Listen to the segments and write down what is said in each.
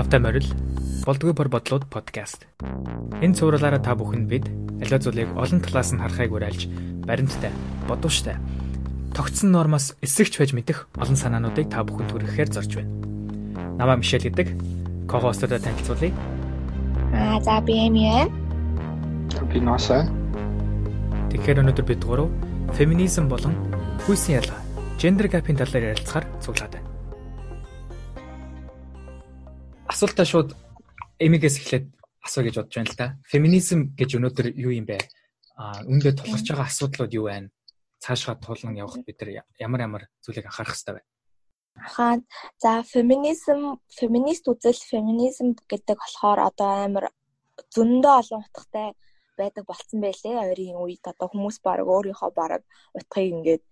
Тавтай морил болдгоо бор бодлууд подкаст. Энэ цувралаараа та бүхэнд бид аливаа зүйлийг олон талаас нь харахыг уриалж баримттай, бодууштай, тогтсон нормоос эсрэгч байж мэдэх олон санаануудыг та бүхэнд хүргэхээр зорж байна. Намаа Мишель гэдэг ко-хосттой танилцуулъя. Аа за би Эми байна. Би Носа. Тэгэхээр өнөөдөр бид гурав феминизм болон хүйсийн ялгаа, гендер гапын талаар ярилцахаар цуглаад байна. Асуултаа шууд Эмигээс эхлээд асуу гэж бодож байна л да. Феминизм гэж өнөөдөр юу юм бэ? Аа үүндээ тулгарч байгаа асуудлууд юу байна? Цаашгаа тулан явах бид нар ямар ямар зүйлийг анхаарах хэрэгтэй вэ? Хаа за феминизм феминист үзэл феминизм гэдэг болохоор одоо амар зөндөө олон утгатай байдаг болцсон байлээ. Ойрын үед одоо хүмүүс баг өөрийнхөө баг утгыг ингээд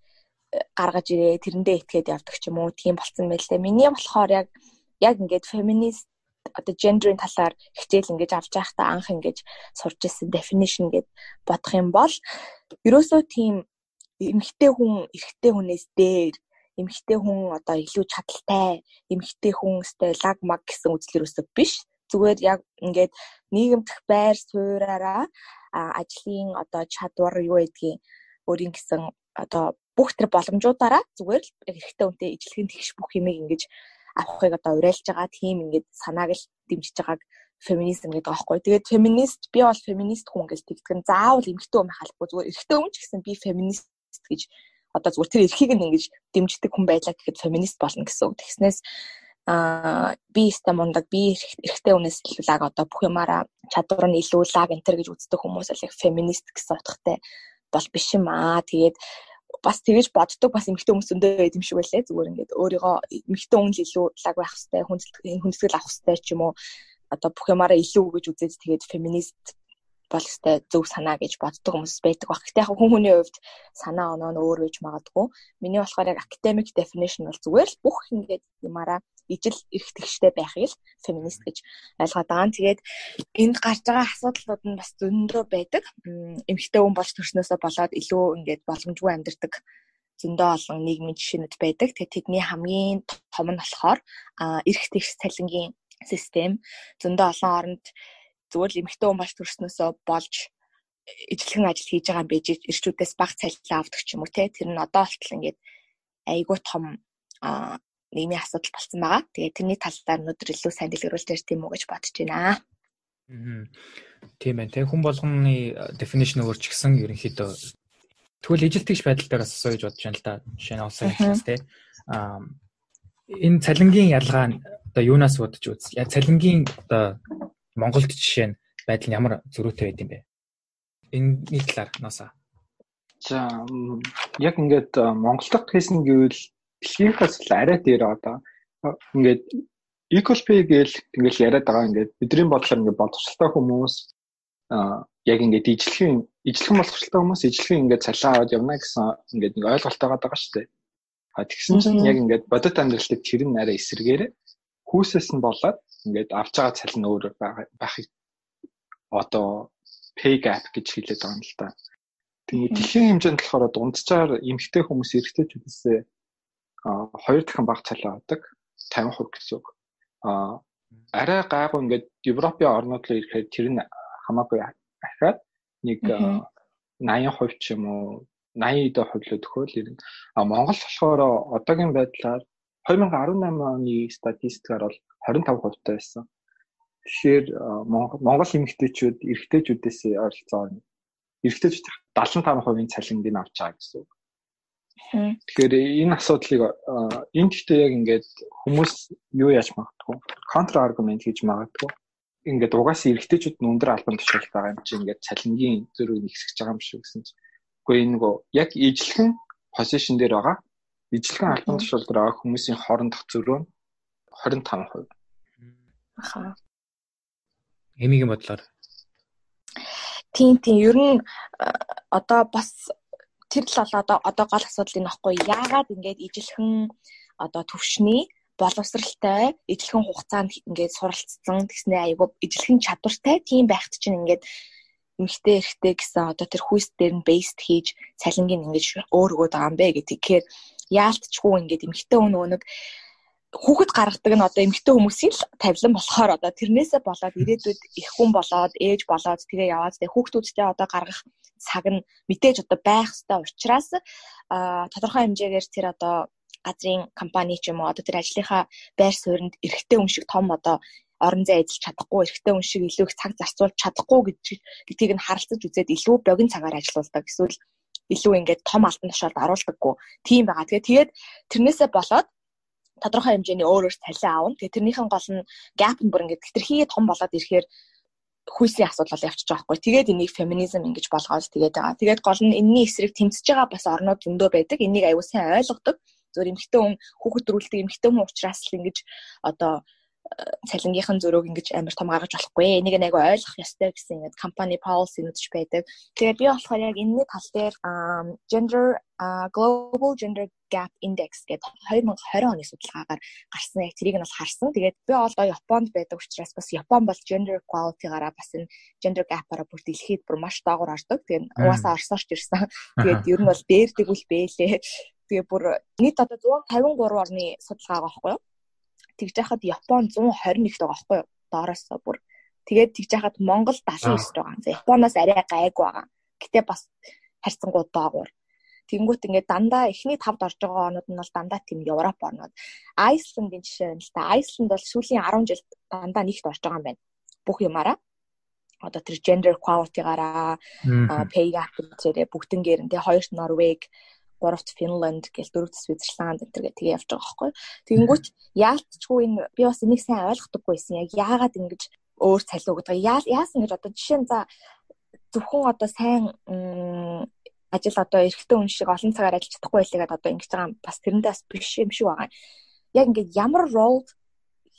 э, гаргаж ирээ тэрэндээ итгээд явдаг ч юм уу тийм болцсон байлээ. Миний болохоор яг яг ингээд феминист одоо гендерийн талаар хичээл ингэж авч байхдаа анх ингэж сурч ирсэн definition гэд бодох юм бол ерөөсөө тийм эмэгтэй хүн эрэгтэй хүнээс дээр эмэгтэй хүн одоо илүү чадaltaй эмэгтэй хүн өстэй лаг маг гэсэн үзэл ерөөсөө биш. Зүгээр яг ингээд нийгэмдх байр суураараа ажлын одоо чадвар юу гэдгийг өөрийн гэсэн одоо бүх тэр боломжуудаараа зүгээр л эрэгтэй хүнтэй ижлэхэн тэгш бүх юмыг ингэж авахыг одоо уриалж байгаа тийм ингээд санааг л дэмжиж байгааг феминизм гэдэг аахгүй. Тэгээд феминист би бол феминист хүн гэж тэгдэг нь заавал эмэгтэй хүн халахгүй зүгээр эрэгтэй хүн ч гэсэн би феминист гэж одоо зүгээр тэр эрхийг нь ингэж дэмждэг хүн байлаа гэхэд феминист болно гэсэн үг. Тэгснээс аа би өстой мундаг би эрэгтэй хүнээс илүү лаг одоо бүх юмараа чадвар нь илүү лаг энтер гэж үздэг хүмүүс бол яг феминист гэсэн утгатай бол биш юм аа. Тэгээд бас тэгэж боддог бас эмэгтэй хүмүүс өндөө байд юм шиг байлээ. Зүгээр ингээд өөрийгөө эмэгтэй хүн л илүү лаг байх хэвээр хүндэтгэл авах хэвээр ч юм уу одоо бүх юмараа илүү гэж үзээд тэгээд феминист бол өстэй зөв санаа гэж боддог хүмүүс байдаг баг. Гэтэ яг хүн хүний хувьд санаа оноо нь өөр байж магадгүй. Миний болохоор яг academic definition бол зүгээр л бүх ингээд юмараа ижил эрх тэгштэй байхыг л феминист гэж ойлгоод байгаа. Тэгээд энд гарч байгаа асуудлууд нь бас зөндөө байдаг. Эмэгтэй хүн болж төрснөөсөө болоод илүү ингээд боломжгүй амьдардаг зөндөө олон нийгмийн жишээнүүд байдаг. Тэгээд тэдний хамгийн том нь болохоор эрх тэгш цалингийн систем зөндөө олон оронд зүгээр л эмэгтэй хүн болж төрснөөсөө болж ижлэхэн ажил хийж байгаа юм байж ирчүүдээс баг цалин авдаг ч юм уу те тэр нь одоо болтол ингээд айгүй том нийгмийн асуудал болсон байгаа. Тэгээд тэрний талаар өнөөдөр илүү сайн дэлгэрүүлж ярьж тийм үү гэж бодож байна. Аа. Тийм байна. Тэг хүн болгоны definition өөрчлөгсөн ерөнхийдөө тэгвэл ижилтгэж байдал дээр бас асуу гэж бодож байна л да. Жишээ нь олсон гэхээс те. Аа энэ цалингийн ялгаа одоо юунаас бодож үз? Яг цалингийн одоо Монголд жишээ нь байдал нь ямар зөрүүтэй байд юм бэ? Энэний талаар ноосаа. За яг ингээд Монголд хийсэн гэвэл дэлхийнхээс л арай дээр одоо ингээд equal pay гээл ингээл яриад байгаа ингээд бидний бодлоор ингээд боловсралтай хүмүүс а яг ингээд ижлэхэн ижлэхэн боловсралтай хүмүүс ижлэхэн ингээд цалин аваад явна гэсэн ингээд нэг ойлголттой байгаа шүү дээ. А тэгсэн чинь яг ингээд бодит амьдралтад тэр нь арай эсэргээр хүүсээс нь болоод ингээд авч байгаа цалин өөр байхыг одоо pay gap гэж хэлээд байгаа юм л та. Тэгээд дэлхийн хэмжээнд болохоор дунджаар эмэгтэй хүмүүс эрэгтэйчүүдээс хоёр дахин бага цалин авдаг 50% гэсэн үг. А арай гайгүй ингээд Европын орнууд руу ирэхэд тэр нь хамаагүй ахаад нэг 80% ч юм уу 80 дэх хувьлоо төхөөл ирнэ. А Монгол болохоор одоогийн байдлаар 2018 оны статистикаар бол 25% таа байсан. Тэгэхээр Монгол эмэгтэйчүүд эрэгтэйчүүдээс ойролцоогоор эрэгтэйчүүд 75%-ийн цалинг нь авч байгаа гэсэн үг. Тэгэхээр энэ асуудлыг энэ гэхдээ яг ингээд хүмүүс юу яаж магадгүй контр аргумент хийж магадгүй ингээд угаасаа эрэгтэйчүүд нь өндөр албан тушаалт байгаа юм чи ингээд цалингийн зөрүүг нэгсгэж байгаа юм шиг гэсэн чинь. Үгүй энэ нөгөө яг ижлэхэн позишн дээр байгаа ижлэхэн албан тушаал дээр байгаа хүмүүсийн хоорондох зөрөө нь 25%. Аха. Эмигийн бодлоор. Тийм тийм ер нь одоо бас тэр л одоо одоо гол асуудал энэ ихгүй яагаад ингээд ижилхэн одоо төвшний боловсралтай ижилхэн хугацаанд ингээд суралцсан тэгснээ айгуу ижилхэн чадвартай тийм байхт чинь ингээд эмхтэй эрэхтэй гэсэн одоо тэр хүйс дээр нь бейст хийж цалингийн ингэж өөр өгöd байгаа юм бэ? Гэх тэгэхээр яалтчгүй ингээд эмхтэй нөгөө нэг хүүхэд гаргадаг нь одоо эмэгтэй хүмүүсийн л тавилан болохоор одоо тэрнээсээ болоод ирээдүйд их хүн болоод ээж болоод тэгээ яваад тэгээ хүүхдүүдтэй одоо гаргах цаг нь мэдээж одоо байх ёстой учраас тодорхой хэмжээгээр тэр одоо газрын компани ч юм уу одоо тэр ажлынхаа байр сууринд эрэгтэй хүн шиг том одоо орон зай эзэлж чадахгүй эрэгтэй хүн шиг илүү их цаг зарцуулж чадахгүй гэдгийг нь харилцаж үзээд илүү богино цагаар ажиллаулдаг эсвэл илүү ингээд том алтан тушаалд оруулдаггүй тийм байгаа. Тэгээ тэгээд тэрнээсээ болоод тодорхой хэмжээний өөр өөр цалин аавна. Тэгээ тэрнийхэн гол нь gap нь бүр ингээд хэтэрхий том болоод ирэхээр хүйсийн асуудал явчих жоохгүй. Тэгээд энийг феминизм ингэж болгоод тэгээд байгаа. Тэгээд гол нь энэний эсрэг тэмцэж байгаа бас орнууд зөндөө байдаг. Энийг аюул сайн ойлгодог. Зөв эмхтэн хүн хүүхэд төрүүлдэг эмхтэн хүн учраас л ингэж одоо цалингийнхан зөрөөг ингэж амар том гаргаж болохгүй. Энийг нэг ойлгох ёстой гэсэн ингээд компани policy-нууд ч байдаг. Тэгээд би болохоор яг энэний тал дээр gender global gender gap index гэдэг 2020 оны судалгаагаар гарсан яг тэрийг нь бол харсан. Тэгээд би одоо Японд байдаг учраас бас Япон бол gender equality-гаараа бас энэ gender gap-аараа бүр дэлхийд бүр маш доогуур ордог. Тэгээд угаасаа орсоорч ирсэн. Тэгээд ер нь бол дээрдэг үл бэлээ. Тэгээ бүр нийт одоо 153 орны судалгаа байгаа байхгүй юу? Тэгж яхад Япон 121-т байгаа байхгүй юу? Доороос бүр. Тэгээд тэгж яхад Монгол 79-т байгаа. За Японоос арай гайгүй байгаа. Гэтэ бас харьцангуй доогуур. Тэнгүүт ингээд дандаа эхний тавд орж байгаа онууд нь бол дандаа тийм Европ орнууд. Айсландын жишээ байна л та. Айсланд бол сүүлийн 10 жил дандаа нэгт орж байгаа юм байна. Бүх юмараа одоо тэр gender equality-гаараа pay gap зэрэг бүгднгээр нь тэгээ хоёрт Норвег гуравт Финланд гэл дөрөвт Свизерланд энэ төр тэгээ явж байгаа байхгүй. Тэгэнгүүт яалтчгүй энэ би бас энийг сайн ойлгохдаггүйсэн. Яг яагаад ингэж өөр цалин өгдөг. Яасан гэж одоо жишээ нь за зөвхөн одоо сайн ажил одоо эрэгтэй хүн шиг олон цагаар ажиллаж чадахгүй байлгаад одоо ингэж байгаа бас тэрэндээ бас биш юм шиг байгаа. Яг ингээд ямар role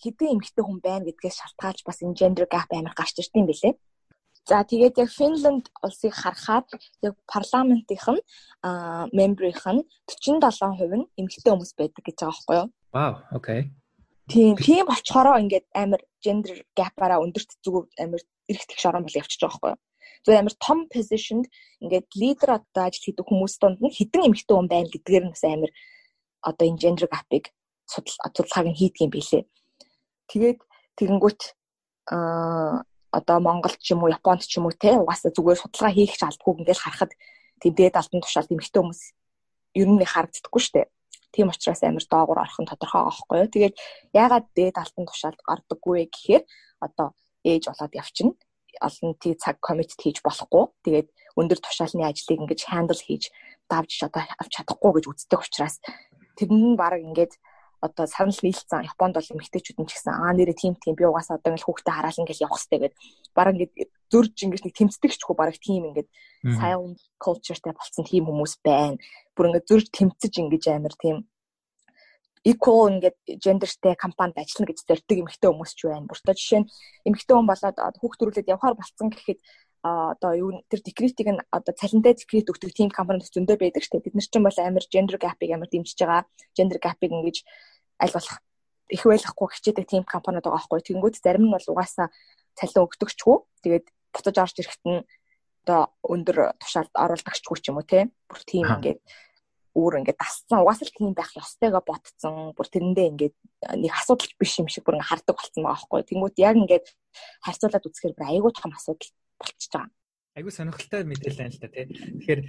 хэдэн эмэгтэй хүн байна гэдгээс шалтгаалж бас энэ gender gap амар гарч ирд юм бэлээ. За тэгээд яг Финланд улсыг харахад яг парламентийнх нь мембрийнх нь 47% нь эмэгтэй хүмүүс байдаг гэж байгаа байхгүй юу? Вау, окей. Тийм, тийм болчхороо ингээд амар gender gap-араа өндөрт зүгээр амар эрэх тэгш орон бол явчихж байгаа байхгүй юу? Зүгээр амар том positionд ингээд лидер одоо ажил хийдэг хүмүүс донд нь хідэн эмэгтэй хүн байна гэдгээр нь бас амар одоо энэ gender gap-ыг судалгааг нь хийдэг юм билэ. Тэгээд тэгэнгүүт аа одоо Монголд ч юм уу Японд ч юм уу те угаасаа зүгээр судалгаа хийх ч алдгүй ингээл харахад тийм дээд албан тушаалд эмэгтэй хүмүүс ер нь харагддаггүй шүү дээ. Тийм учраас амар доогуур орох нь тодорхой аахгүй юу. Тэгээд яагаад дээд албан тушаалд ордоггүй вэ гэхээр одоо ээж болоод явчихна. Олон тий цаг коммит хийж болохгүй. Тэгээд өндөр тушаалны ажлыг ингэж хандл хийж давж одоо авч чадахгүй гэж үздэг учраас тэр нь баг ингээд одоо санал нийлцсэн Японд бол эмэгтэйчүүд нь ч гэсэн аа нэрээ тийм тийм би угаасаа одоо ингээл хүүхдээ хараал ингээл явах хэрэгтэй гэд бараг ингээд зөрж ингээд нэг тэмцдэг ч хөө бараг тийм ингээд silent cultureтэй болсон тийм хүмүүс байна. Бүр ингээд зөрж тэмцэж ингэж амар тийм equal ингээд genderтэй компанид ажиллана гэж зорддог эмэгтэй хүмүүс ч байна. Бүртээ жишээ нь эмэгтэй хүн болоод хүүхд төрүүлээд явахаар болцсон гэхэд одоо юу тэр декретийг нь одоо цалинтай декрет өгдөг team компанид зөндөө байдаг дээ. Бид нар ч юм бол амар gender gap-ыг амар дэмжиж байгаа. Gender gap-ыг ингэж аль болох их байлгахгүй хичээдэг team компаниуд байгаа байхгүй. Тэнгүүд зарим нь бол угаасаа цалин өгдөгчгүй. Тэгээд буцаж орж ирэхэд нь одоо өндөр тушаалд оруулдагчгүй ч юм уу те. Бүр team ингээд өөр ингээд дасцсан угаасаа л тийм байх ёстойгоо ботцсон бүр тэрэндээ ингээд нэг асуудал биш юм шиг бүр ингээд хардаг болсон байгаа байхгүй. Тэнгүүд яг ингээд харьцуулаад үзэхээр бүр айгүй том асуудал болчихж байгаа. Айгуу сонирхолтой мэдээлэл байна л да тий. Тэгэхээр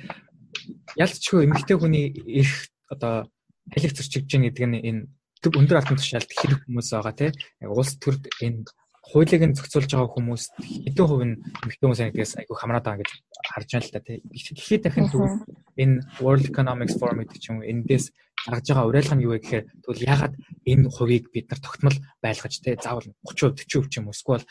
ялцчгүй эмэгтэй хүний их одоо хэлэх зөрчигдж байгаа гэдэг нь энэ өндөр алтан тушаалд хэрэг хүмүүс байгаа тий. Улс төрд энэ хуулийг нь зохицуулж байгаа хүмүүс хэдэн хувь нь эмэгтэй хүмүүс нэгдгээс айгүй хамраад байгаа гэж харж байна л да тий. Дэлхийд дахин тэгвэл энэ World Economics Forum гэдэг ч юм уу эндээс гаргаж байгаа уриалга нь юу вэ гэхээр тэгвэл ягаад энэ хувийг бид нар тогтмол байлгаж тий заавал 30% 40% ч юм уу эсвэл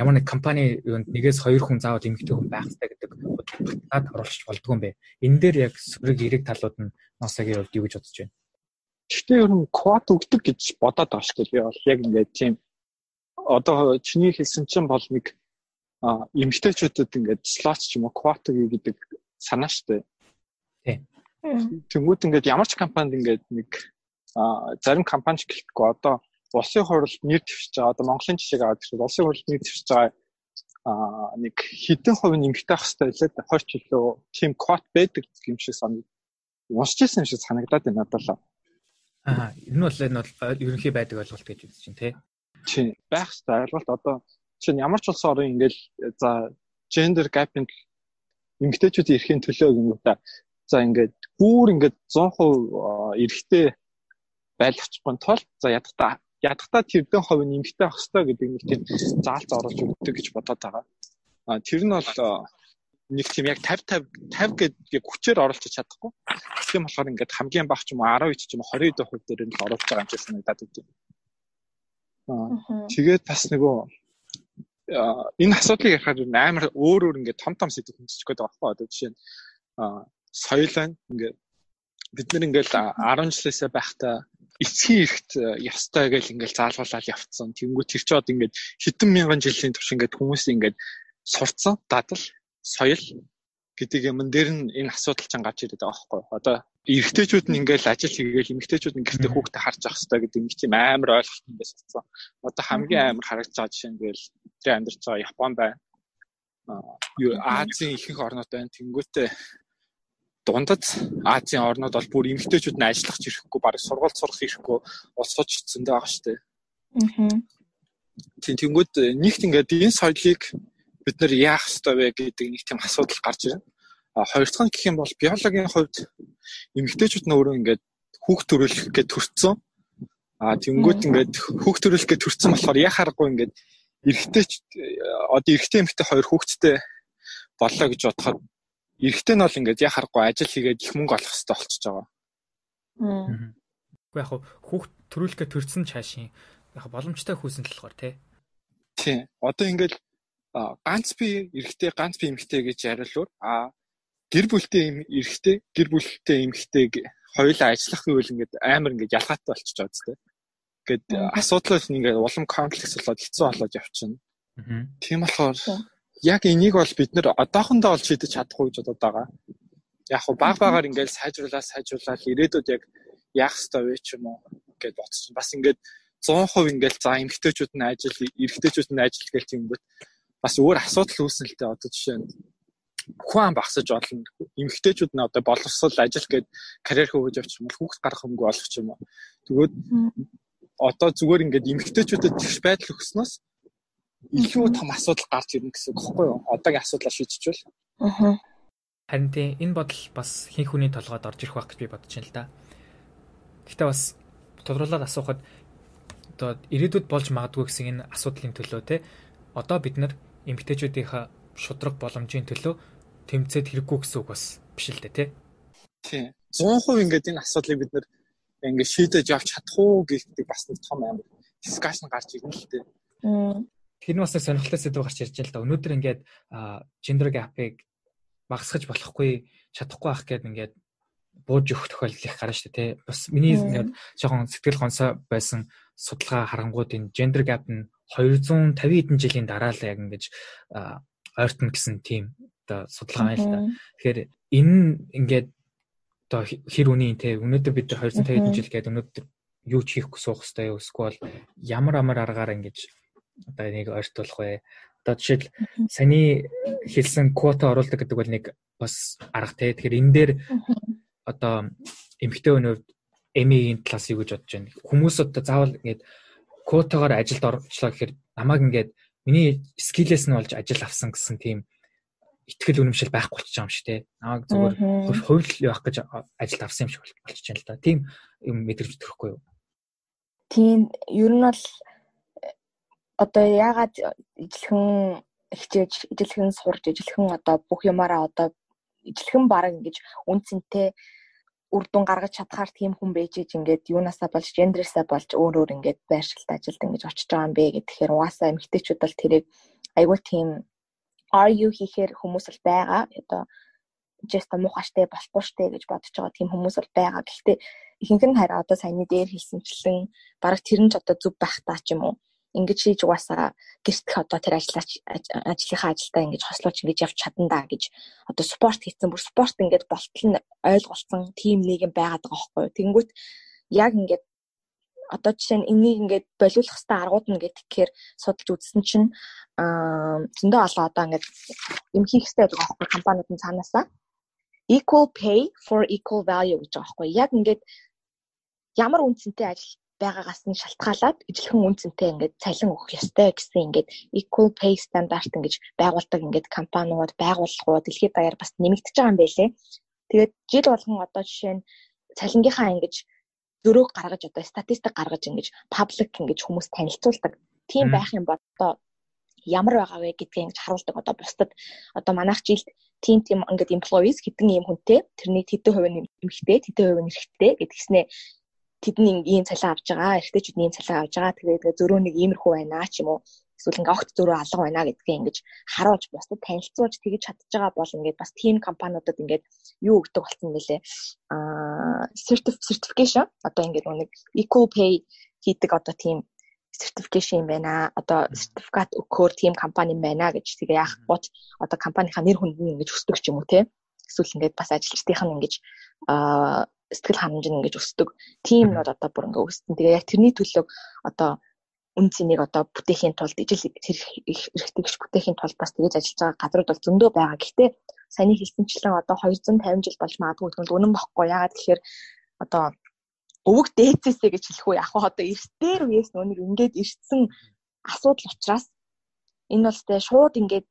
ямар нэг компани юунд нэгээс хоёр хүн заавал эмэгтэй хүн байх хэрэгтэй гэдэг баталгаад оруулах болдгоо юм бэ. Энэ дээр яг сөрөг эрэг талууд нь носогийн хувьд юу гэж бодож байна? Гэхдээ ер нь квот өгдөг гэж бодоод байгаа шүү дээ. Би бол яг ингээд тийм одоо чиний хэлсэн чинь бол нэг эмэгтэйчүүдэд ингээд слот ч юм уу квот гэдэг санаа шүү дээ. Тийм Тэнгүүд ингээд ямар ч компанид ингээд нэг зарим компани ч гэлтгүй одоо улсын хурлд нэр дэвшиж байгаа одоо Монголын жишээг аваад гэвэл улсын хурлд нэр дэвшиж байгаа а нэг хэдэн хувь нэмэгтэй ах хэвээр лээ хойч илүү team quote байдаг юм шиг санаг уншижсэн юм шиг санагдаад байна надад л. Аа, энэ бол энэ бол ерөнхий байдаг ойлголт гэж үзэж чинь тий. Тийм. Байх хэрэгтэй ойлголт одоо чинь ямар ч улс орн ингээл за gender gap-ing эмгтээчүүдийн эрхийн төлөө гэнэ та за ингээд бүр ингээд 100% эрэгтэй байлгачихгүй тул за ядтаа ядтаа тэрдэн хувь нь эмгтэй ах хэвээр гэдэг нэг тийм заалц оруулж өгдөг гэж бодоод байгаа. А тэр нь бол нэг тийм яг 50 50 50 гэдэг хүчээр оруулж чадахгүй. Тийм болохоор ингээд хамгийн бага ч юм уу 12 ч юм уу 20% дээр нь оруулж байгаа юм шиг санагдаад байна. Аа тэгээд бас нөгөө энэ асуудлыг ярихад амар өөр өөр ингээд том том сэдв хөндөж гээд байгаа байхгүй одоо жишээ нь соёл байна ингээд бид нар ингээд 10 жилээсээ байхдаа эцгийн эрхт ёстой гэж ингээд заалгуулаад явцсан. Тэнгүү тэр чи одоо ингээд хэдэн мянган жилийн турш ингээд хүмүүс ингээд сурцсан дадал соёл гэдэг юм дээр нь энэ асуудал чинь гарч ирээд байгаа байхгүй юу. Одоо эрэгтэйчүүд нь ингээл ажил хийгээл эмэгтэйчүүд нь гэртээ хүүхдээ харж ах хэрэгтэй гэдэг нэг тийм амар ойлголт юм байсан. Одоо хамгийн амар харагдаж байгаа жишээ нь гээл тэр амьдарч байгаа Япон байна. Юу Азийн ихэнх орнууд байна. Тэнгүүтээ дундад Азийн орнууд бол бүр эмэгтэйчүүд нь ажиллах ирэхгүй баг сургууль сурах ирэхгүй улсууч зөндөө байгаа шүү дээ. Аа. Тийм тэнгүүд нэгт ингээд энэ соёлыг бид нэр яах ёстой вэ гэдэг нэг тийм асуудал гарч ирнэ. А хоёр дахь нь гэх юм бол биологийн хувьд эмэгтэйчүүд нь өөрөө ингээд хүүхд төрүүлэх гэж төрцсөн. А тэнгуут ингээд хүүхд төрүүлэх гэж төрцсөн болохоор яа харахгүй ингээд эрэгтэй одоо эрэгтэй эмэгтэй хоёр хүүхэдтэй боллоо гэж бодоход эрэгтэй нь бол ингээд яа харахгүй ажил хийгээд их мөнгө олох хэрэгтэй болчихж байгаа. Уу яг хүүхд төрүүлэх гэж төрцсөн чаашийн яг боломжтой хүүсэн л болохоор тий. Тий. Одоо ингээд ганц би эрэгтэй ганц би эмэгтэй гэж яриулвал а гэр бүлтэй эрэгтэй гэр бүлтэй эмэгтэй хоёулаа ажиллах гэвэл ингээд амар ингээд ялгаатай болчихж байгаа зү. Ингээд асуудал нь ингээд улам комплекс болоод хэцүү болоод явчихна. Тийм болохоор яг энийг бол бид нэр одоохондоо бол шийдэж чадахгүй гэж бодоод байгаа. Яг хуу баг багаар ингээд сайжруулаад сайжруулаад ирээдүйд яг яах ёстой вэ ч юм уу гэж бодсон. Бас ингээд 100% ингээд за эмэгтэйчүүд нь ажил, эрэгтэйчүүд нь ажил гэл тийм бод бас өөр асуудал үүснэ л дээ одоо жишээ нь хүн багсаж болно. Эмэгтэйчүүд нь одоо боловсрол ажил гээд карьер хөвөж явчих юм бол хүүхд гарах хөнгө олох юм уу. Тэгвэл одоо зүгээр ингээд эмэгтэйчүүдэд тэгш байдал өгснөөс илүү том асуудал гарч ирнэ гэсэн үг хэвгүй юу? Одоогийн асуудлаа шийдчихвэл. Аа. Харин тийм энэ бодол бас хин хүний толгойд орж ирэх байх гэж би бодож байна л да. Гэхдээ бас тодруулаад асуухад одоо ирээдүйд болж магадгүй гэсэн энэ асуудлын төлөө те одоо бид нар эмгтээчүүдийнхаа шудраг боломжийн төлөө тэмцээд хэрэггүй гэсэн үг бас биш л дээ тий. Тийм. 100% ингээд энэ асуудлыг бид нар ингээд шийдэж явж чадах уу гэдэг бас нэг том амар дискшн гарч ирнэ л дээ. Тэр нь бас нэг сонирхолтой сэдв гарч ирж байна л да. Өнөөдөр ингээд gender gap-ыг багасгаж болохгүй чадахгүй байх гээд ингээд бууж өгөх тохиолдол их гарна шүү дээ тий. Бас миний ингээд жоохон сэтгэл гонсоо байсан судалгаа харангууд энэ gender gap нь 250 хэдэн жилийн дараа л яг ингэж ойртно гэсэн тийм одоо судалгаа байна л да. Тэгэхээр энэ ингээд одоо хэр үний те өнөөдөр бид 250 хэдэн жил гээд өнөөдөр юу ч хийхгүй суух хэрэгтэй юу эсвэл ямар амар аргаар ингэж одоо энийг ойртуулах вэ? Одоо жишээл саний хэлсэн квота оруулдаг гэдэг бол нэг бас арга те. Тэгэхээр энэ дээр одоо эмгтэй өнөөд эмигийн талаас юу гэж бодож байна? Хүмүүс одоо заавал ингэж квотагоор ажилд орчлоо гэхээр намайг ингээд миний скиллээс нь болж ажил авсан гэсэн тийм ихтгэл үнэмшил байхгүй болчих юм шиг те. Намайг зүгээр хувь явах гэж ажилд авсан юм шиг болчих юм л да. Тийм юм мэдрэмж төрөхгүй юу? Тийм ер нь бол одоо яагаад ижилхэн хичээж ижилхэн сурж ижилхэн одоо бүх юмараа одоо ижилхэн баг ингэж үнцэнтэй үр дүн гаргаж чадхаар тийм хүн байж иж ингээд юунасаа болж гендерсаа болж өөр өөр ингээд байршилт ажилд ингэж очиж байгаа юм бэ гэхээр угаасаа эмэгтэйчүүд бол тэрийг айгүй тийм are you хийхээр хүмүүс л байгаа. Одоо just муухаштай болохгүй штэ гэж бодож байгаа тийм хүмүүс бол байгаа. Гэхдээ ихэнх нь хараа одоо саяны дээр хэлсэнчлэн баг тэр нь ч одоо зүг байх таа ч юм уу ингэж хийж угаасаа гэртх одоо тэр ажиллаач ажлынхаа ажилдаа ингэж хослооч ингэж явж чадна да гэж одоо спорт хийсэн бүр спорт ингэж болтол нь ойлголцсон тим нийгэм байгаад байгаа байхгүй юу. Тэнгүүт яг ингэж одоо жишээ нь энийг ингээд болиулах хэвээр аргууд нь гэхээр судалж үзсэн чинь аа зөндөө олон одоо ингээд юм хийх хэвээр байгаа байхгүй компаниудын цаанаасаа. Equal pay for equal value гэж байгаа байхгүй яг ингээд ямар үнцэнтэй ажил байгаагаас нь шалтгаалаад ижилхэн үнцэнтэй ингээд цалин өгөх ёстой гэсэн ингээд equal pay стандарт ингэж байгуулдаг ингээд компаниуд байгууллагууд дэлхийд даяар бас нэмэгдэж байгаа юм байлээ. Тэгээд жил болгон одоо жишээ нь цалингийнхаа ингэж зөрөөг гаргаж одоо статистик гаргаж ингэж паблик ингэж хүмүүс танилцуулдаг. Тийм байх юм бол одоо ямар байгаа вэ гэдгийг ингэж харуулдаг одоо бусдад одоо манайх жилд тийм тийм ингээд employees хэдэн ийм хүнтэй тэрний хэдэн хувь нь эмэгтэй хэдэн хувь нь эрэгтэй гэдгснээ тэдний ийм цалин авж байгаа эрэгтэйчүүд ийм цалин авж байгаа. Тэгээд зөрөө нэг иймэрхүү байна ч юм уу? Эсвэл ингээ огт зөрөө алга байна гэдгийг ингэж харуулж бусдад танилцуулж тэгж чадж байгаа бол ингээд бас team компаниудад ингээд юу өгдөг болсон мөлий аа certification. Одоо ингээд нэг equal pay хийдэг одоо team certification юм байна. Одоо сертификат өгөхөөр team компани юм байна гэж тэгээ яах гот одоо компанийхаа нэр хүнд нь ингэж өсдөг ч юм уу те. Эсвэл ингээд бас ажилчдынх нь ингэж аа сэтгэл ханамж нь ингэж өсдөг. Team нод одоо бүр ингээ өссөн. Тэгээ яг тэрний төлөө одоо үн цэнийг одоо бүтээхийн тулд ижил хэрэгтэй гэж бүтээхийн тулд бас тэгэж ажиллаж байгаа газрууд бол зөндөө байгаа. Гэхдээ саяны хэлсэнчлэн одоо 250 жил болж магадгүй тэгвэл үнэн бохгүй. Яагаад тэгэхээр одоо өвөг дээцээсээ гэж хэлэх үү яг одоо эртээр үеэс нүг ингээд ирсэн асуудал учраас энэ бол тэ шууд ингээд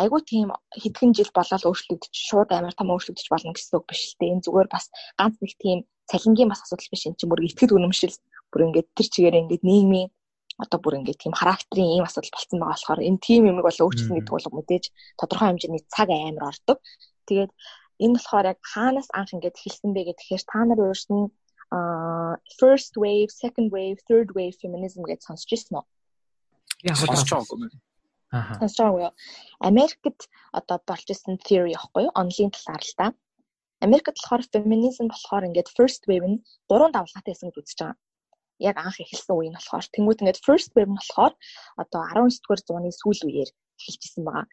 айгүй тийм хэдхэн жил болоод өөрчлөгдөж шууд амар том өөрчлөгдөж болно гэсэн үг биш л дээ. Энэ зүгээр бас ганц нэг тийм цалингийн бас асуудал биш энэ чинь бүр итгэд үнэмшил бүр ингээд тэр чигээр ингээд нийгмийн одоо бүр ингээд тийм характерын ийм асуудал болцсон байгаа болохоор энэ тийм юм бол өөрчлөлт гэдэг бол мэдээж тодорхой хэмжээний цаг амар ордог. Тэгээд энэ болохоор яг хаанаас анх ингээд эхэлсэн бэ гэхээр та нар өөрснөө first wave, second wave, third wave feminism гэж сонсч ирсэн үү? Яг сонсч байгаагүй юм. Аа. Сонсч байгаагүй. Америкт одоо болж исэн theory аахгүй юу? Онлын талаар л та. Америкт болохоор feminism болохоор ингээд first wave нь гурван давлгаатай байсан гэж үзэж байгаа яг анх эхэлсэн үе нь болохоор тэнгууд ингээд first wave нь болохоор одоо 19-р зууны сүүл үеэр эхэлжсэн байгаа.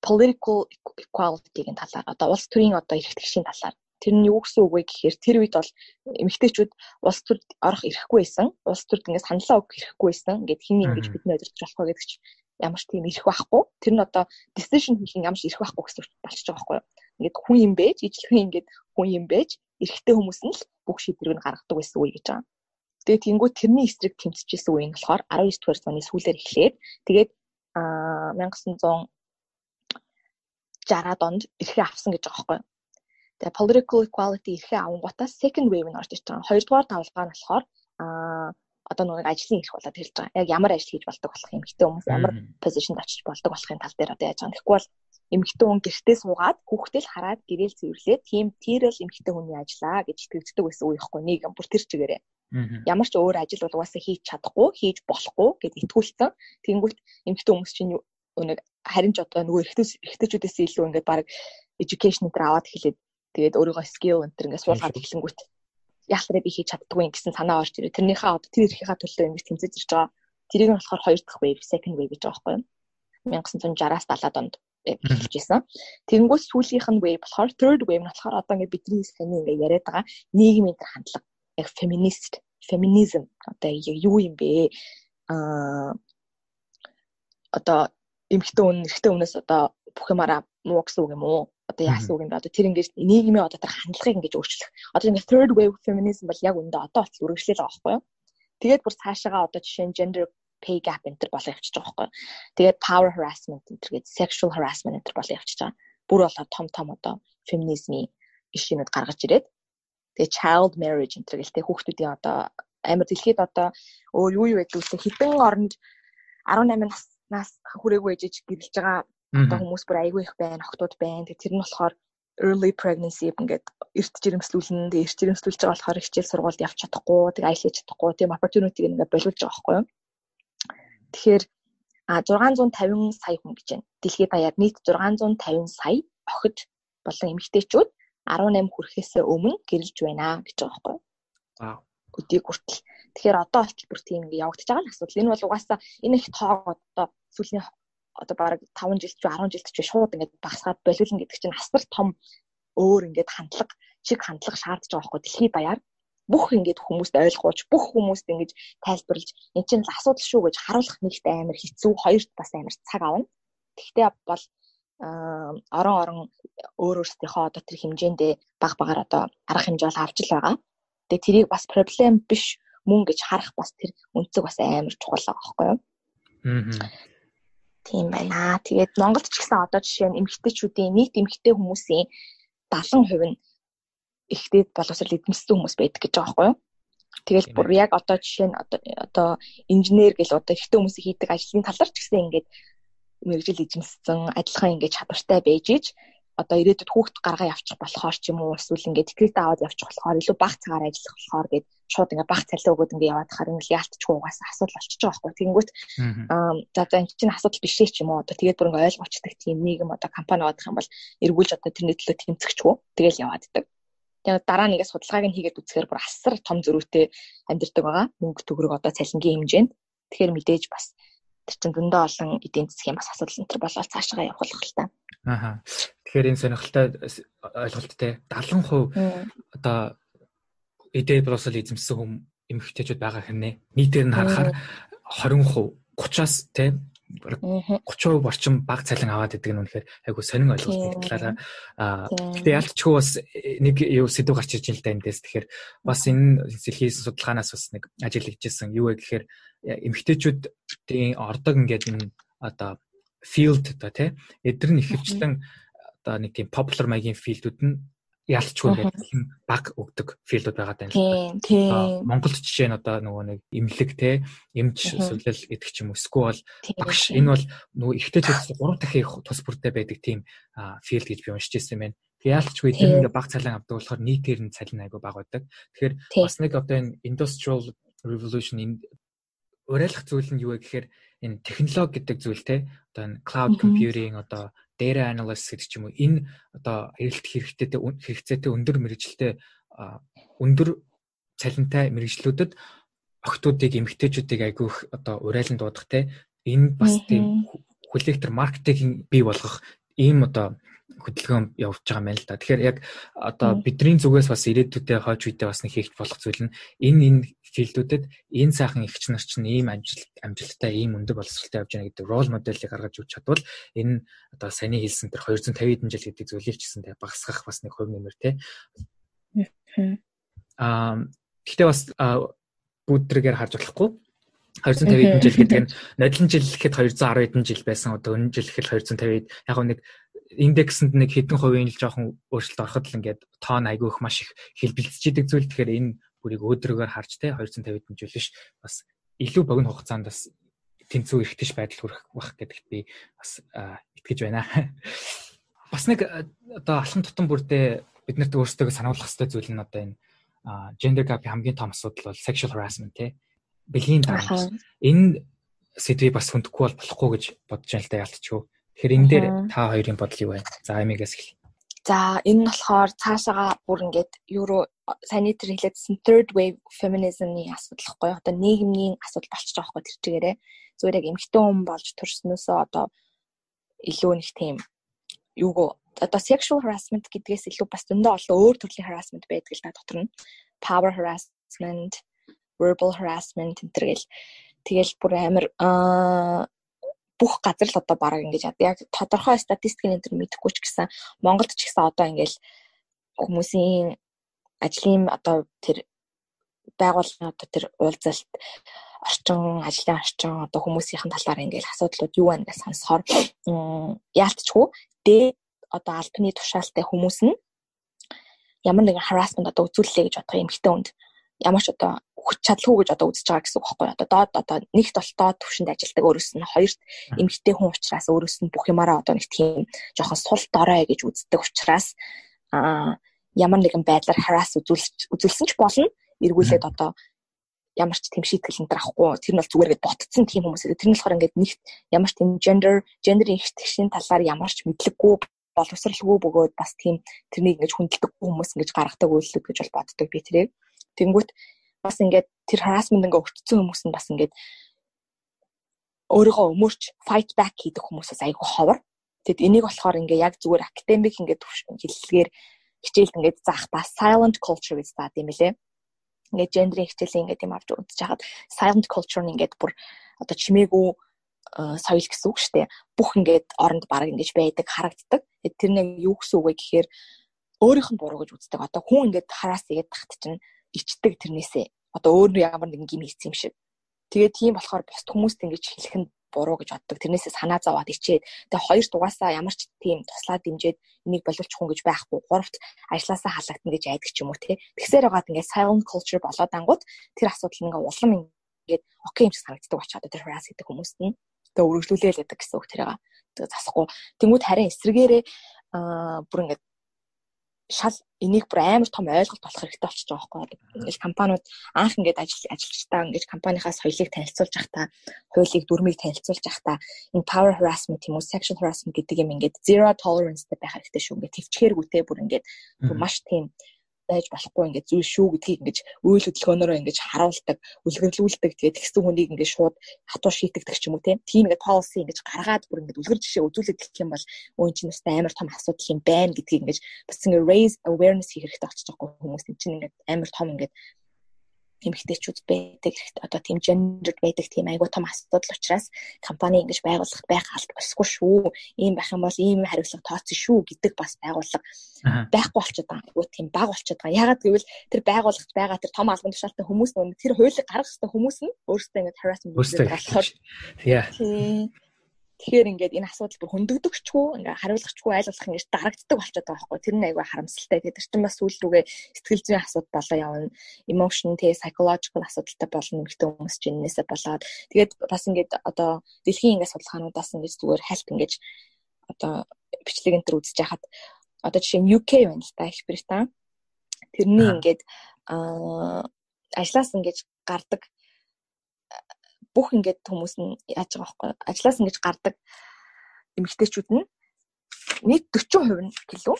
political equality-гийн талаар одоо улс төрийн одоо эрх тэгшийн талаар тэр нь юу гэсэн үг вэ гэхээр тэр үед бол эмэгтэйчүүд улс төрд орох эрхгүй байсан. Улс төрд ингээд саналаа өгөх эрхгүй байсан. Ингээд хин ингэж бидний өдөрч болохгүй гэдэг чинь ямар ч тийм эрх байхгүй. Тэр нь одоо decision хийх ямар ч эрх байхгүй гэсэн үг болчихж байгаа байхгүй юу. Ингээд хүн юм бэж, ижлэхэн ингээд хүн юм бэж, эрэгтэй хүмүүс нь л бүх шийдвэрийг нь гаргадаг байсан үе гэж байгаа. Тэгээд тэнгуү тэрний эсрэг тэмцэжсэн үе нь болохоор 19 дугаар зууны сүүлээр эхлээд тэгээд аа 1960-аад онд эрхээ авсан гэж байгаа байхгүй. Тэгээ political equality эрхээ авангуудаа second wave нь орж ирж байгаа. Хоёрдугаар давлгаа нь болохоор аа одоо нэг ажлын эрх болоод хэлж байгаа. Яг ямар ажил хийж болдог болох юм хэмтэй хүмүүс ямар позишнд очиж болдог болохын тал дээр одоо яаж байгаа. Тэгэхгүй бол эмэгтэй хүн гэртээ суугаад хүүхдээ л хараад гэрэл цэвэрлээд тийм тэрэл эмэгтэй хүний ажиллаа гэж итгэдэг байсан үе ихгүй нэг бүр тэр чигээрээ. Ямар ч өөр ажил бол угаасаа хийж чадахгүй, хийж болохгүй гэд итгүүлсэн. Тэнгүүт эмэгтэй хүмүүс чинь нэг харин ч одоо нөгөө эрэгтэй эрэгтэйчүүдээс илүү ингээд баг education дээр аваад хэлээд тэгээд өөрийгөө skill энэ төр ингээд суулгаад эхлэнгүүт яахлаараа би хийж чаддгүй юм гэсэн санаа орж ирээ. Тэрнийхээ одоо тэр эрхийнхаа төлөө ингэж тэмцэж ирж байгаа. Тэрийг нь болохоор хоёр дахь wave, second wave гэж байгаа байхгүй юу? 1960-аас 70-аад онд эхэлж исэн. Тэнгүүс сүүлийнх нь wave болохоор third wave нь болохоор одоо ингээд бидний саний ингээд яриад байгаа нийгмийн тэр хандлага яг feminist, feminism одоо юу юм бэ? Аа одоо эмэгтэй хүн эрэгтэй хүнээс одоо бүх юмараа муу гэсэн үг юм уу? Одоо яасан үг юм бэ? Одоо тэр ингээд нийгмийн одоо тэр хандлагыг ингээд өөрчлөх. Одоо ингээд third wave feminism бол яг үндэ одоо болтол үргэлжлэл байгаа байхгүй юу? Тэгээд бүр цаашаага одоо жишээ нь gender pay gap энэ төр болоо явчихж байгаа байхгүй. Тэгээд power harassment энэ төр гээд sexual harassment энэ төр болоо явчихж байгаа. Бүр болоо том том одоо феминизмын ишинүүд гаргаж ирээд тэгээд child marriage энэ төр гэлтэй хүүхдүүдийн одоо амар дэлхийд одоо өөр юу юу гэдэг үстэй хэдэн оронд 18 наснаас хүрээгүй ээжиж гэрэлж байгаа одоо хүмүүс бүр айгүй их байна, охтууд байна. Тэгээд тэр нь болохоор early pregnancy ингээд эрт жирэмслүүлнэ. Тэгээд эрт жирэмслүүлж байгаа болохоор хичээл сургуульд явж чадахгүй, тэгээд аялаж чадахгүй, тийм opportunity ингээд боловж байгаа байхгүй юу? Тэгэхээр а 650 сая хүн гэж байна. Дэлхийд даяар нийт 650 сая охид болон эмэгтэйчүүд 18 хүрэхээс өмнө гэрэлж байна гэж байгаа байхгүй юу? Вау. Өдийг хүртэл. Тэгэхээр одоо олч бүр тийм ингэ явагдаж байгаа нь асуудал. Энэ бол угаасаа энэ их тоог одоо сүүлийн одоо бараг 5 жилд ч 10 жилд ч шууд ингээд багасгаад болиулна гэдэг чинь асар том өөр ингээд хандлага, чиг хандлага шаардж байгаа байхгүй дэлхийд даяар бүх ингээд хүмүүст ойлгуулж бүх хүмүүст ингэж тайлбарлаж эн чинь л асуудал шүү гэж харуулах нэгт амар хэцүү хоёрт бас амар цаг авна. Тэгтээ бол орон орон өөр өөрсдийнхөө одоо тэр хэмжээндээ баг багаар одоо арга хэмжээ бол авч л байгаа. Тэгээ тэрийг бас проблем биш мөн гэж харах бас тэр үнцэг бас амар чухал байгаа байхгүй юу? Тийм байна. Тэгээд Монголд ч гэсэн одоо жишээ нь эмэгтэйчүүдийн нийт эмэгтэй хүмүүсийн 70% нь ихтэй боловсрол эзэмссэн хүмүүс байдаг гэж байгаа байхгүй юу? Тэгэл бүр яг одоо жишээ нь одоо одоо инженер гэл одоо ихтэй хүмүүсийн хийдэг ажлын талаар ч гэсэн ингээд мэрэгжил эзэмссэн адилхан ингээд чадвартай байж иж одоо ирээдүйд хүүхд гаргаа явчих болохоор ч юм уу эсвэл ингээд декрет аваад явчих болохоор илүү бага цагаар ажиллах болохоор гээд шууд ингээд бага цалин өгөөд ингээд яваад хахаар энэ яалтчгүй угаасаа асуудал болчихж байгаа байхгүй. Тэгэнгүүт аа за за энэ чинь асуудал биш ч юм уу одоо тэгээд бүр ингээд ойлгоочдаг тийм нийгэм одоо компани авах юм бол эргүүлж одоо тэрний төлөө тэмцэхчгүй тэгэл явааддаг. Тэгээд дараа нь ингээд судалгааг нь хийгээд үзэхээр бүр асар том зөрүүтэй амьдэрдэг байгаа. Мөнгө төгрөг одоо цалингийн хэмжээнд. Тэгэхээр мэдээж бас тэр чин зөндөө олон эдийн засгийн бас асуудал энэ төр болоод цаашаа явах л та. Ааха. Тэгэхээр энэ сонирхолтой ойлголттой 70% одоо эдээ бросол эзэмсэн хүм эмэгтэйчүүд байгаа хэрнээ. Нийтээр нь харахаар 20% 30-аас тийм 30% орчим баг цалин аваад идэг нь үнэхээр айгу сонин ойлголт талаараа. Аа гэтээ ялцчгүй бас нэг юу сэдв гарч ирж байна л да эндээс. Тэгэхээр бас энэ сэлхийсэн судалгаанаас бас нэг ажил хийжсэн юу вэ гэхээр эмгтээчүүдийн ордог ингээд энэ одоо field одоо тий эдгээр нь ихэвчлэн одоо нэг тийм popular маягийн филдүүд нь ялчгүй гэдэг баг өгдөг филдүүд байгаа даа. Тийм, тийм. Монголд жишээ нь одоо нөгөө нэг имлэг те, эмч сүлэл гэдэг ч юм уу, эсвэл багш энэ бол нөгөө ихтэй зүйлс 3 дахин их тус бүрдээ байдаг тийм филд гэж би уншиж ирсэн байна. Тэгээ ялчгүй тэр ингээ баг цалин авдаг болохоор нийтээр нь цалин айгу баг байдаг. Тэгэхээр бас нэг одоо энэ industrial revolution энэ уриалах зүйл нь юу вэ гэхээр энэ технологи гэдэг зүйл те одоо энэ cloud computing одоо data analyst гэдэг ч юм уу энэ одоо хэрэглэлт хэрэгтэйтэй хэрэгцээтэй өндөр мэрэгжилтэй өндөр цалинтай мэрэгжлүүдэд охтуудыг эмгтээчүүдийг айгүйх одоо урайлан дуудах те энэ бас тийм хүлээхтер маркетинг бий болгох ийм одоо хөдөлгөөн явуулж байгаа юм л да. Тэгэхээр яг одоо бидний зүгээс бас ирээдүйдээ хойч үедээ бас нэг хийх болох зүйл нь энэ энэ филдүүдэд энэ сайхан ихч нар чинь ийм амжилт амжилттай ийм өндөр боловсралтай явж байгаа гэдэг рол моделийг гаргаж өгч чадвал энэ одоо саяны хэлсэн тэр 250 хэдэн жил гэдэг зүйлийг ч гэсэн тэ багасгах бас нэг хувь нэмэр те. Аа гэхдээ бас бүдрэгээр харж болохгүй 250 хэдэн жил гэдэг нь нодлон жил гэхэд 210 хэдэн жил байсан одоо өнөө жил гэхэд 250 яг нэг индексэнд нэг хэдэн хувийн л жоохон өөрчлөлт ороход л ингээд тоон айгүйх маш их хэлбэлцэж идэг зүйл тэгэхээр энэ бүрийг өөдрөгөөр харж те 250 хэдэн жил биш бас илүү богино хугацаанд бас тэнцүү эргэжтэй байдал хүрэх бах гэдэгт би бас итгэж байна. Бас нэг одоо алхам тутам бүрдээ бид нарт өөрсдөө сануулгах хэрэгтэй зүйл нь одоо энэ gender gap хамгийн том асуудал бол sexual harassment те бэлгийн дарамт. Энэ сэдвийг бас хүндэхгүй бол болохгүй гэж бодож байна л да ялтчихв. Тэгэхээр энэ дээр та хоёрын бодол юу вэ? За амигаас эхэл. За энэ нь болохоор цаашаага бүр ингээд евро саний тэр хэлээдсэн third wave feminism-ийн асуудал хгүй одоо нийгмийн асуудал болчих жоох хгүй тэр чигээрээ. Зүгээр яг эмэгтэй хүн болж төрснөөсөө одоо илүү нэг тийм юуго одоо sexual harassment гэдгээс илүү бас зөндөө олон өөр төрлийн harassment байдаг л да дотор нь. Power harassment verbal harassment энэ төр гэл. Тэгэл бүр амар аа бүх газар л одоо бараг ингэж яг тодорхой статистикийн энэ төр мэдэхгүй ч гэсэн Монголд ч гэсэн одоо ингээл хүмүүсийн ажлын одоо тэр байгууллагын одоо тэр уулзалт орчин ажлын орчин одоо хүмүүсийн талаар ингээл асуудлууд юу байна гэж сонсохоор яалтчгүй. Дээд одоо албаны тушаалтай хүмүүс нь ямар нэгэн harassment одоо үзүүлэлээ гэж бодох хитэ үнд ямар ч одоо хүч чадалгүй гэж одоо үзэж байгаа гэсэн үг байхгүй одоо доод одоо нэгт бол доод төвшөнд ажилдаг өөрөөс нь хоёрт эмгтэй хүн учраас өөрөөс нь бүх юмараа одоо нэг тийм жоохон сул дорой гэж үздэг учраас а ямар нэгэн байдлаар хараас үзүүлсэн ч болно. Эргүүлээд одоо ямар ч тийм шийтгэл энэ авахгүй. Тэр нь бол зүгээр гээд ботцсон тийм хүмүүс тэр нь болохоор ингээд нэг ямар ч тийм gender gender-ийн ихтгэшийн талаар ямар ч мэдлэггүй боловсралгүй бөгөөд бас тийм тэрнийг ингэж хүндэлдэг хүмүүс ингэж гаргадаг үйлдэл гэж бол боддог би тэрийг. Тэнгүүт бас ингээд тэр harassment ингээ өгцсөн хүмүүс нь бас ингээд өөрийгөө өмөрч fight back хийдэг хүмүүсээс айгүй ховор. Тэгэд энийг болохоор ингээ яг зүгээр академик ингээ хэллэгээр хичээлд ингээ заах та silent culture гэж заадаг юм лээ. Ингээ гендрийн хичээлийн ингээ тийм авч үзэж хахад silent culture нь ингээ бүр одоо чимээгүй соёл гэсэн үг шүү дээ. Бүх ингээд оронд баг ингэж байдаг харагддаг. Тэр нэг юу гэсэн үг вэ гэхээр өөрийнх нь буруу гэж үздэг. Одоо хүн ингээд хараас игээд тахт чинь ичдэг тэрнээсээ одоо өөр ямар нэгэн гим хийсэн юм шиг. Тэгээд тийм болохоор бусд хүмүүст ингэж хэлэх нь буруу гэж боддог. Тэрнээсээ санаа зовоод ичээд тэгээ хоёр дугаасаа ямар ч тийм туслаад дэмжиэд энийг боловчхон гэж байхгүй. Гуравт ажилласаа халагдана гэж айдаг ч юм уу те. Тэгсээр байгаад ингээд silent culture болоод ангууд тэр асуудал ингээ улам ингээд окей юм шиг санагддаг болчиход тэр harass гэдэг хүмүүст нь тэгээ өргөжлүүлээл гэдэг гэсэн үг тэрийг. Тэгээ засахгүй. Тэнгүүд харин эсрэгээрээ аа бүр ингээд шал энийг бүр амар том ойлголт болох хэрэгтэй болчихж байгаа байхгүй. Ингээл компаниуд анх ингээд ажил ажилчдаа ингээд компанийнхаа соёлыг танилцуулж явахдаа, хуулийг дүрмийг танилцуулж явахдаа энэ power harassment юм уу, sexual harassment гэдэг юм ингээд zero tolerance байх хэрэгтэй шүү. Ингээд төвчгээргүйтэй бүр ингээд маш тийм байж болохгүй ингээд зүйл шүү гэдгийг ингээд үйл хөдөлгөөнөөрөө ингээд харуулдаг, үлгэрлүүлдэг. Тэгээд тэгсэн хүнийг ингээд шууд хатуу шийтгдэг ч юм уу тийм ингээд policy ингээд гаргаад бүр ингээд үлгэр жишээ үзүүлээд гэх юм бол өөн чинь бас амар том асуудал юм байна гэдгийг ингээд бас ингээд raise awareness хийх хэрэгтэй очиж байгаа хүмүүс чинь ингээд амар том ингээд эмэгтэйчүүд байдаг одоо тийм gender байдаг тийм айгуу том асуудал учраас компани ингэж байгууллагт байх алт босгүй шүү. Ийм байх юм бол ийм хариуцлага тооцсон шүү гэдэг бас байгууллага байхгүй болчиход байгаа. Айгуу тийм баг болчиход байгаа. Ягаад гэвэл тэр байгууллагт байгаа тэр том албан тушаалтай хүмүүс нөө тэр хуулийг гаргах хэвээр хүмүүс нь өөрсдөө ингэж harassment болохоор. Яа. Тэгэхээр ингээд энэ асуудал бүр хөндөгдөгчгүй ингээ хариулгачгүй айлгуулах ингэж дарагддаг болчиход байгаа байхгүй. Тэр нь айгүй харамсалтай. Тэгээд чинь бас сүүл рүүгээ сэтгэл зүйн асуудал болоо явна. Emotion тэ psychological асуудалтай болно гэдэг хүмүүс чинь энэсээ болоод тэгээд бас ингээд одоо дэлхийн ингээд судалгаануудаас ингэж зүгээр хальт ингэж одоо бичлэг энэ төр үзэж яхад одоо жишээ нь UK байна л та Их Британь. Тэрний ингээд аа ажлаас ингэж гардаг бүх ингээд хүмүүс нь яаж байгаа байхгүй. Ажлаас ингэж гардаг эмэгтэйчүүд нь нийт 40% нь гэлөө?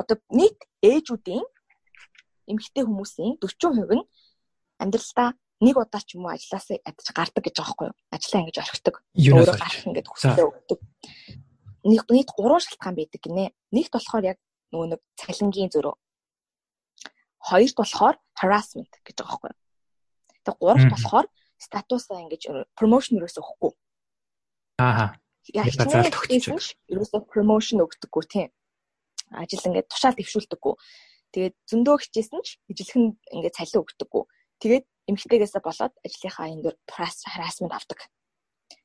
Одоо нийт ээжүүдийн эмэгтэй хүмүүсийн 40% нь амьдралдаа нэг удаа ч юм уу ажлаас ядаж гардаг гэж байгаа байхгүй ажлаа ингэж орхидог. Өөрөө гарах ингээд хүсэлтэй өгдөг. Нэг нийт 3 шалтгаан байдаг гинэ. Нэгт болохоор яг нөгөө нэг цалингийн зөрөө хоёрт болохоор harassment гэж байгаа байхгүй юу? Тэг гуравт болохоор статусаа ингэж промошн ерөөсөө өгөхгүй. Аа. Яг заалт өгчих. Ерөөсөө промошн өгдөггүй тийм. Ажил ингээд тушаал дэвшүүлдэггүй. Тэгээд зөндөө хичээсэн ч ижилхэн ингээд цалин өгдөггүй. Тэгээд эмгтэйгээсээ болоод ажлынхаа энэ дөр harassment авдаг.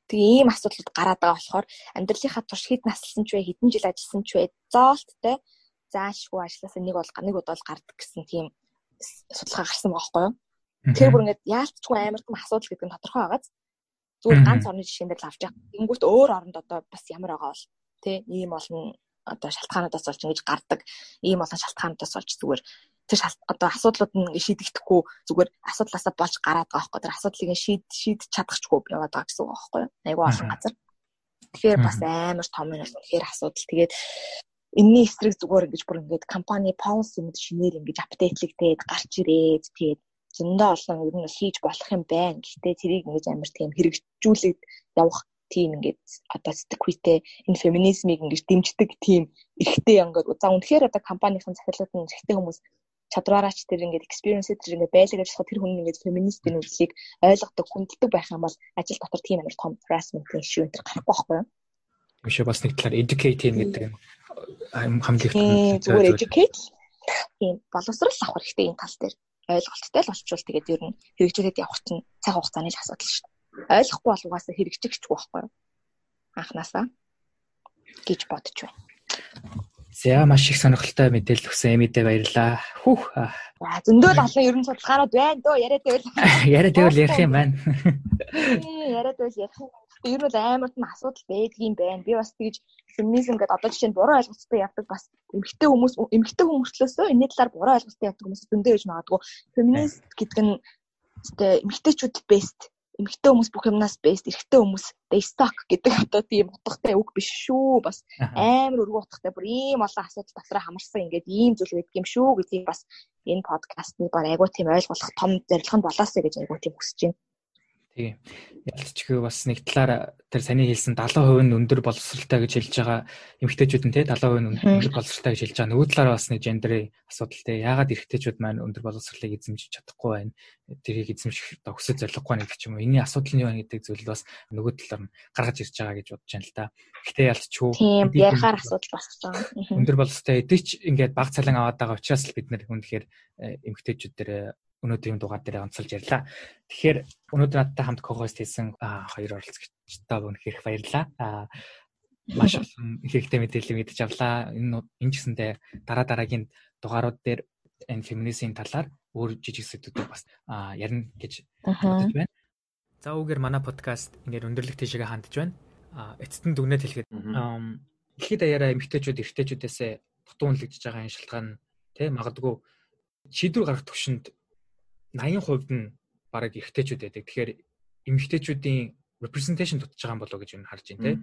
Тэгээ ийм асуудлууд гараад байгаа болохоор амьдралынхаа турш хэд наслсан ч вэ, хэдэн жил ажилласан ч вэ, зоолттой заашгүй ажилласаа нэг бол нэг удаа гардаг гэсэн тийм судалгаа гарсан байгаа байхгүй юу? Тэгэхээр бүр ингээд яалтчгүй амар том асуудал гэдэг нь тодорхой байгааз. Зүгээр ганц орны жишээн дээр л авч яах. Тэнгүүт өөр оронд одоо бас ямар байгаа бол тий ийм олон одоо шалтгаануудаас болж ингэж гардаг. Ийм олон шалтгаануудаас болж зүгээр тэр одоо асуудлууд нь шийдэгдэхгүй зүгээр асуудлаасаа болж гараад байгаа байхгүй. Тэр асуудлыг шийд шийд чадахчгүй яваад байгаа гэсэн үг байхгүй айгүй олон газар. Тэгэхээр бас амар том юм тэгэхээр асуудал. Тэгээд энэний эсрэг зүгээр ингэж бүр ингэж компани policy мэд шинээр ингэж апдейтлэгдээд гарч ирээд тэгээд зөндөө олон ер нь хийж болох юм байна. Гэхдээ тэрийг ингэж амар тийм хэрэгжүүлээд явах тийм ингээд одоо сэтгэхүйтэй энэ феминизмыг ингэж дэмждэг тийм эрэгтэй ингээд за үнэхээр одоо компанийн захирлууд нь эрэгтэй хүмүүс чадвараач тэр ингээд experience тэр ингээд байлаг ажиллах тэр хүн ингээд феминистийн үзлийг ойлгодог хүнддэг байх юм бол ажил дотор тийм амар том harassment-ийн issue энэ гарахгүй байхгүй юу? Биш бас нэг талаар educate гэдэг юм. Хамлигт зүгээр educate тийм боловсрал авах хэрэгтэй энэ тал дээр ойлголттой л болчвол тэгээд ер нь хэрэгжүүлээд явах чинь цаг хугацааны л асуудал шүү дээ. Ойлгохгүй бол угаасаа хэрэгжигчгүй байхгүй юу? Анханасаа гэж бодож байна. За маш их сонирхолтой мэдээлэл өгсөн Эмидэ баярлаа. Хүүх. За зөндөө олон ерөн судалгаанууд байна дөө яриад байвал. Яриад байвал ярих юм байна. Яриад байвал ярих юм ер нь амар том асуудал байдгийн байна. Би бас тэгж феминизм гэдэг одоо жишээ нь буруу ойлголттой явдаг бас эмэгтэй хүмүүс эмэгтэй хүмүүслөөсөө энэ талаар буруу ойлголттой явдаг хүмүүс зөндөө гэж магадгүй. Феминист гэдэг нь тэ эмэгтэйчүүд бест эмэгтэй хүмүүс бүх юмнаас бест эрэгтэй хүмүүс suck гэдэг одоо тийм утгатай үг биш шүү. Бас амар өргөн утгатай бүр ийм олон асуудал дотор хамарсан ингээд ийм зүйл байдаг юм шүү гэдгийг бас энэ подкастны баг айгуу тийм ойлгох том зорилго нь болоосэй гэж айгуу тийм хүсэж байна. Тийм. Ялцчихгүй бас нэг талаар тэр саний хэлсэн 70% нь өндөр боловсралтай гэж хэлж байгаа эмэгтэйчүүд нь те 70% нь өндөр боловсралтай гэж хэлж байгаа. Нөгөө талаар бас нэг гендерийн асуудал те. Яагаад эрэгтэйчүүд маань өндөр боловсралыг эзэмшиж чадахгүй байна? Тэрийг эзэмших өсөж зориггүй нэг ч юм уу. Энийн асуудал нь юу вэ гэдэг зүйл бас нөгөө талаар нь гаргаж ирж байгаа гэж бодож байна л да. Гэхдээ ялцчихгүй. Тийм, ярихаар асуудал босч байгаа. Өндөр боловсралтай эдэж ингээд баг цалин аваад байгаа учраас л бид нэр үнэхээр эмэгтэйчүүд дээр өнөөдрийн дугаар дээр онцолж ярьлаа. Тэгэхээр өнөөдөр надтай хамт co-host хийсэн хоёр оролцогчтой үнэхээр баярлалаа. Аа маш олон хэрэгтэй мэдээлэл мэдэж авлаа. Энэ энэ гэсэндээ дараа дараагийн дугаарууд дээр энэ феминизмын талаар өөр жижиг сэдвүүдийг бас ярина гэж бодож байна. За үүгээр манай подкаст ингээд өндөрлөх тийшээ хандж байна. А эцэст нь дүгнэлт хэлэхэд дэлхийд даяараа эмэгтэйчүүд эрэгтэйчүүдээс дутуу үнэлэгдэж байгаа энэ шалтгаан тий магадгүй шийдвэр гаргах төвшөнд 80% нь бараг эрэгтэйчүүд байдаг. Тэгэхээр эмэгтэйчүүдийн representation дутж байгаа юм болоо гэж энэ харж байна тий.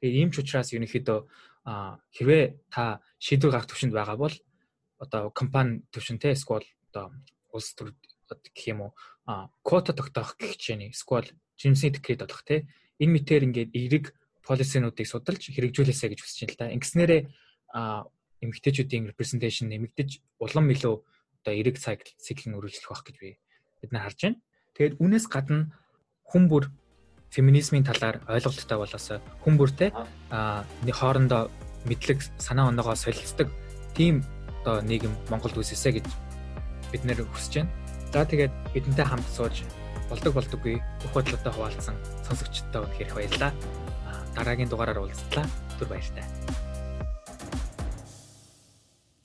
Тэгэхээр ийм ч учраас ерөнхийдөө хэрвээ та шийдвэр гаргах төвшөнд байгаа бол одоо компани төвшөнтэй эсвэл одоо улс төр гэх юм уу квота тогтоох гэх хичээний эсвэл жинсийн декрет болох тий энэ мэтэр ингээд эерэг полисинуудыг судалж хэрэгжүүлээсэ гэж хүсэж байна л да. Ингэснээрээ эмэгтэйчүүдийн representation нэмэгдэж улам илүү одоо эерэг цикл циклын үргэлжлэх байх гэж би бид нар харж байна. Тэгээд үүнээс гадна хүн бүр феминизмын талаар ойлголттой болоос хүн бүртэй а хоорондоо мэдлэг санаа оноогоо солилцдог тийм одоо нийгэм Монголд үүсэсэ гэж бид нэр хүсэж байна. За тэгээд бидэнтэй хамт сууж болдог болдоггүй бүх бодлоотой хуваалцсан сонсогчдод их баярлалаа дараагийн дугаараар уулзлаа. Түр баяртай.